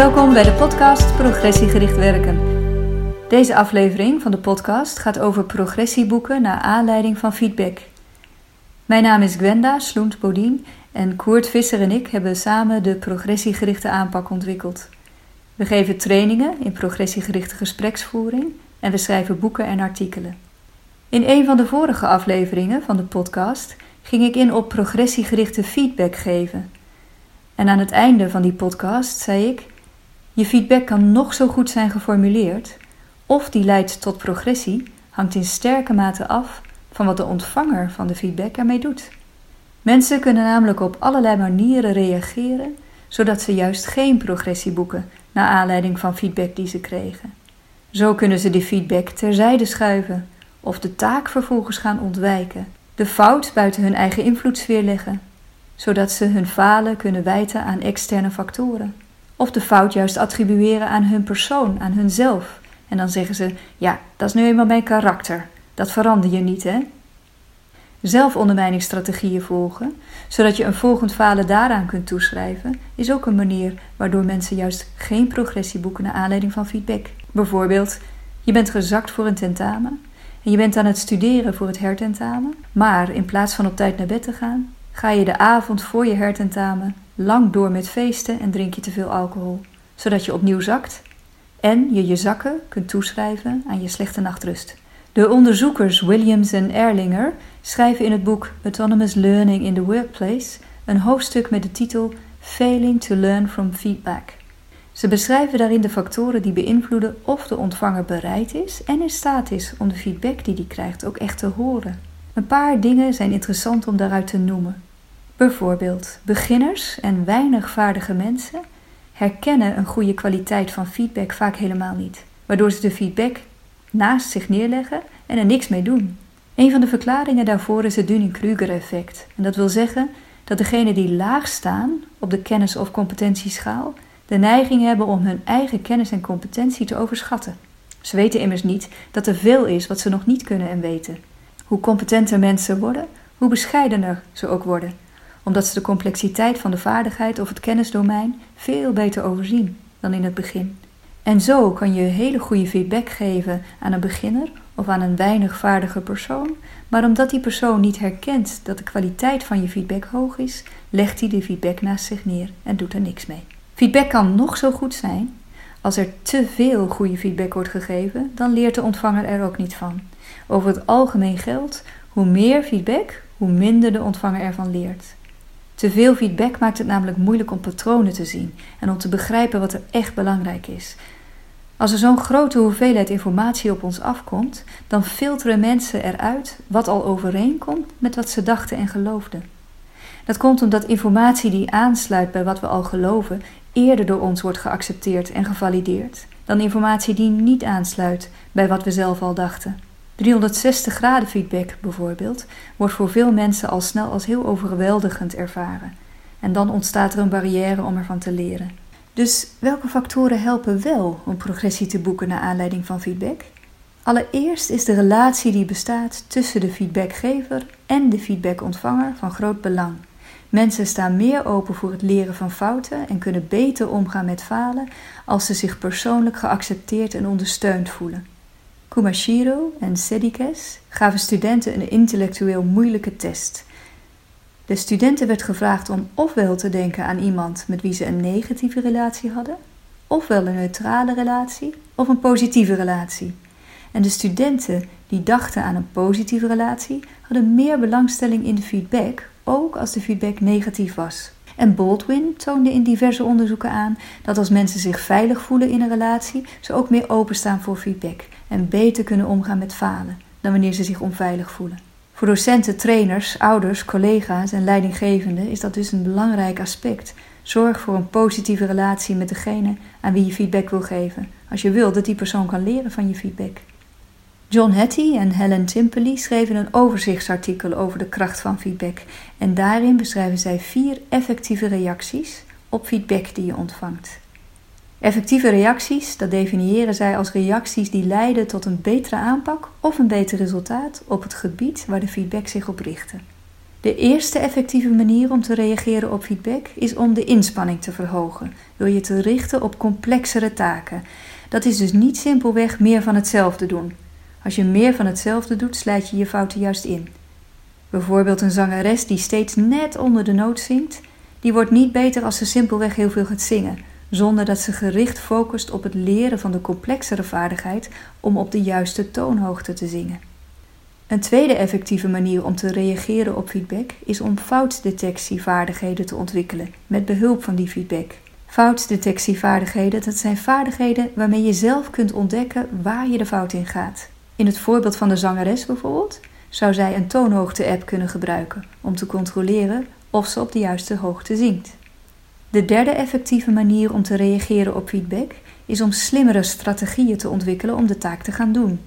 Welkom bij de podcast Progressiegericht Werken. Deze aflevering van de podcast gaat over progressieboeken naar aanleiding van feedback. Mijn naam is Gwenda Sloent-Bodien en Koert Visser en ik hebben samen de progressiegerichte aanpak ontwikkeld. We geven trainingen in progressiegerichte gespreksvoering en we schrijven boeken en artikelen. In een van de vorige afleveringen van de podcast ging ik in op progressiegerichte feedback geven. En aan het einde van die podcast zei ik: Je feedback kan nog zo goed zijn geformuleerd, of die leidt tot progressie, hangt in sterke mate af van wat de ontvanger van de feedback ermee doet. Mensen kunnen namelijk op allerlei manieren reageren, zodat ze juist geen progressie boeken naar aanleiding van feedback die ze kregen. Zo kunnen ze die feedback terzijde schuiven of de taak vervolgens gaan ontwijken, de fout buiten hun eigen invloedssfeer leggen, zodat ze hun falen kunnen wijten aan externe factoren. Of de fout juist attribueren aan hun persoon, aan hunzelf. En dan zeggen ze: Ja, dat is nu eenmaal mijn karakter. Dat verander je niet, hè? Zelfondermijningsstrategieën volgen, zodat je een volgend falen daaraan kunt toeschrijven, is ook een manier waardoor mensen juist geen progressie boeken naar aanleiding van feedback. Bijvoorbeeld, je bent gezakt voor een tentamen en je bent aan het studeren voor het hertentamen, maar in plaats van op tijd naar bed te gaan, ga je de avond voor je hertentamen lang door met feesten en drink je te veel alcohol, zodat je opnieuw zakt en je je zakken kunt toeschrijven aan je slechte nachtrust. De onderzoekers Williams en Erlinger schrijven in het boek Autonomous Learning in the Workplace een hoofdstuk met de titel Failing to Learn from Feedback. Ze beschrijven daarin de factoren die beïnvloeden of de ontvanger bereid is en in staat is om de feedback die hij krijgt ook echt te horen. Een paar dingen zijn interessant om daaruit te noemen. Bijvoorbeeld, beginners en weinig vaardige mensen herkennen een goede kwaliteit van feedback vaak helemaal niet, waardoor ze de feedback naast zich neerleggen en er niks mee doen. Een van de verklaringen daarvoor is het Dunning-Kruger-effect. En dat wil zeggen dat degenen die laag staan op de kennis- of competentieschaal de neiging hebben om hun eigen kennis en competentie te overschatten. Ze weten immers niet dat er veel is wat ze nog niet kunnen en weten. Hoe competenter mensen worden, hoe bescheidener ze ook worden, omdat ze de complexiteit van de vaardigheid of het kennisdomein veel beter overzien dan in het begin. En zo kan je hele goede feedback geven aan een beginner of aan een weinig vaardige persoon, maar omdat die persoon niet herkent dat de kwaliteit van je feedback hoog is, legt hij de feedback naast zich neer en doet er niks mee. Feedback kan nog zo goed zijn. Als er te veel goede feedback wordt gegeven, dan leert de ontvanger er ook niet van. Over het algemeen geldt: hoe meer feedback, hoe minder de ontvanger ervan leert. Te veel feedback maakt het namelijk moeilijk om patronen te zien en om te begrijpen wat er echt belangrijk is. Als er zo'n grote hoeveelheid informatie op ons afkomt, dan filteren mensen eruit wat al overeenkomt met wat ze dachten en geloofden. Dat komt omdat informatie die aansluit bij wat we al geloven eerder door ons wordt geaccepteerd en gevalideerd dan informatie die niet aansluit bij wat we zelf al dachten. 360 graden feedback bijvoorbeeld wordt voor veel mensen al snel als heel overweldigend ervaren. En dan ontstaat er een barrière om ervan te leren. Dus welke factoren helpen wel om progressie te boeken naar aanleiding van feedback? Allereerst is de relatie die bestaat tussen de feedbackgever en de feedbackontvanger van groot belang. Mensen staan meer open voor het leren van fouten en kunnen beter omgaan met falen als ze zich persoonlijk geaccepteerd en ondersteund voelen. Kumashiro en Sedikes gaven studenten een intellectueel moeilijke test. De studenten werd gevraagd om ofwel te denken aan iemand met wie ze een negatieve relatie hadden, ofwel een neutrale relatie of een positieve relatie. En de studenten die dachten aan een positieve relatie hadden meer belangstelling in de feedback ook als de feedback negatief was. En Baldwin toonde in diverse onderzoeken aan dat als mensen zich veilig voelen in een relatie, ze ook meer openstaan voor feedback en beter kunnen omgaan met falen dan wanneer ze zich onveilig voelen. Voor docenten, trainers, ouders, collega's en leidinggevenden is dat dus een belangrijk aspect. Zorg voor een positieve relatie met degene aan wie je feedback wil geven, als je wilt dat die persoon kan leren van je feedback. John Hattie en Helen Timperley schreven een overzichtsartikel over de kracht van feedback en daarin beschrijven zij vier effectieve reacties op feedback die je ontvangt. Effectieve reacties, dat definiëren zij als reacties die leiden tot een betere aanpak of een beter resultaat op het gebied waar de feedback zich op richtte. De eerste effectieve manier om te reageren op feedback is om de inspanning te verhogen, door je te richten op complexere taken. Dat is dus niet simpelweg meer van hetzelfde doen. Als je meer van hetzelfde doet, slijt je je fouten juist in. Bijvoorbeeld een zangeres die steeds net onder de noot zingt, die wordt niet beter als ze simpelweg heel veel gaat zingen, zonder dat ze gericht focust op het leren van de complexere vaardigheid om op de juiste toonhoogte te zingen. Een tweede effectieve manier om te reageren op feedback is om foutdetectievaardigheden te ontwikkelen met behulp van die feedback. Foutdetectievaardigheden, dat zijn vaardigheden waarmee je zelf kunt ontdekken waar je de fout in gaat. In het voorbeeld van de zangeres bijvoorbeeld, zou zij een toonhoogte-app kunnen gebruiken om te controleren of ze op de juiste hoogte zingt. De derde effectieve manier om te reageren op feedback is om slimmere strategieën te ontwikkelen om de taak te gaan doen.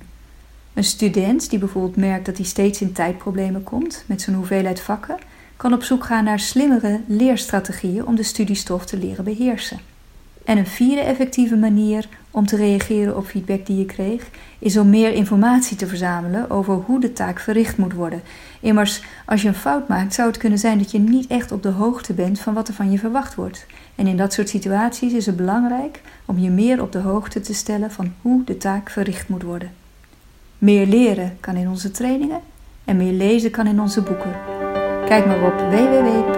Een student die bijvoorbeeld merkt dat hij steeds in tijdproblemen komt met zijn hoeveelheid vakken, kan op zoek gaan naar slimmere leerstrategieën om de studiestof te leren beheersen. En een vierde effectieve manier om te reageren op feedback die je kreeg, is om meer informatie te verzamelen over hoe de taak verricht moet worden. Immers, als je een fout maakt, zou het kunnen zijn dat je niet echt op de hoogte bent van wat er van je verwacht wordt. En in dat soort situaties is het belangrijk om je meer op de hoogte te stellen van hoe de taak verricht moet worden. Meer leren kan in onze trainingen en meer lezen kan in onze boeken. Kijk maar op www.cpw.nu.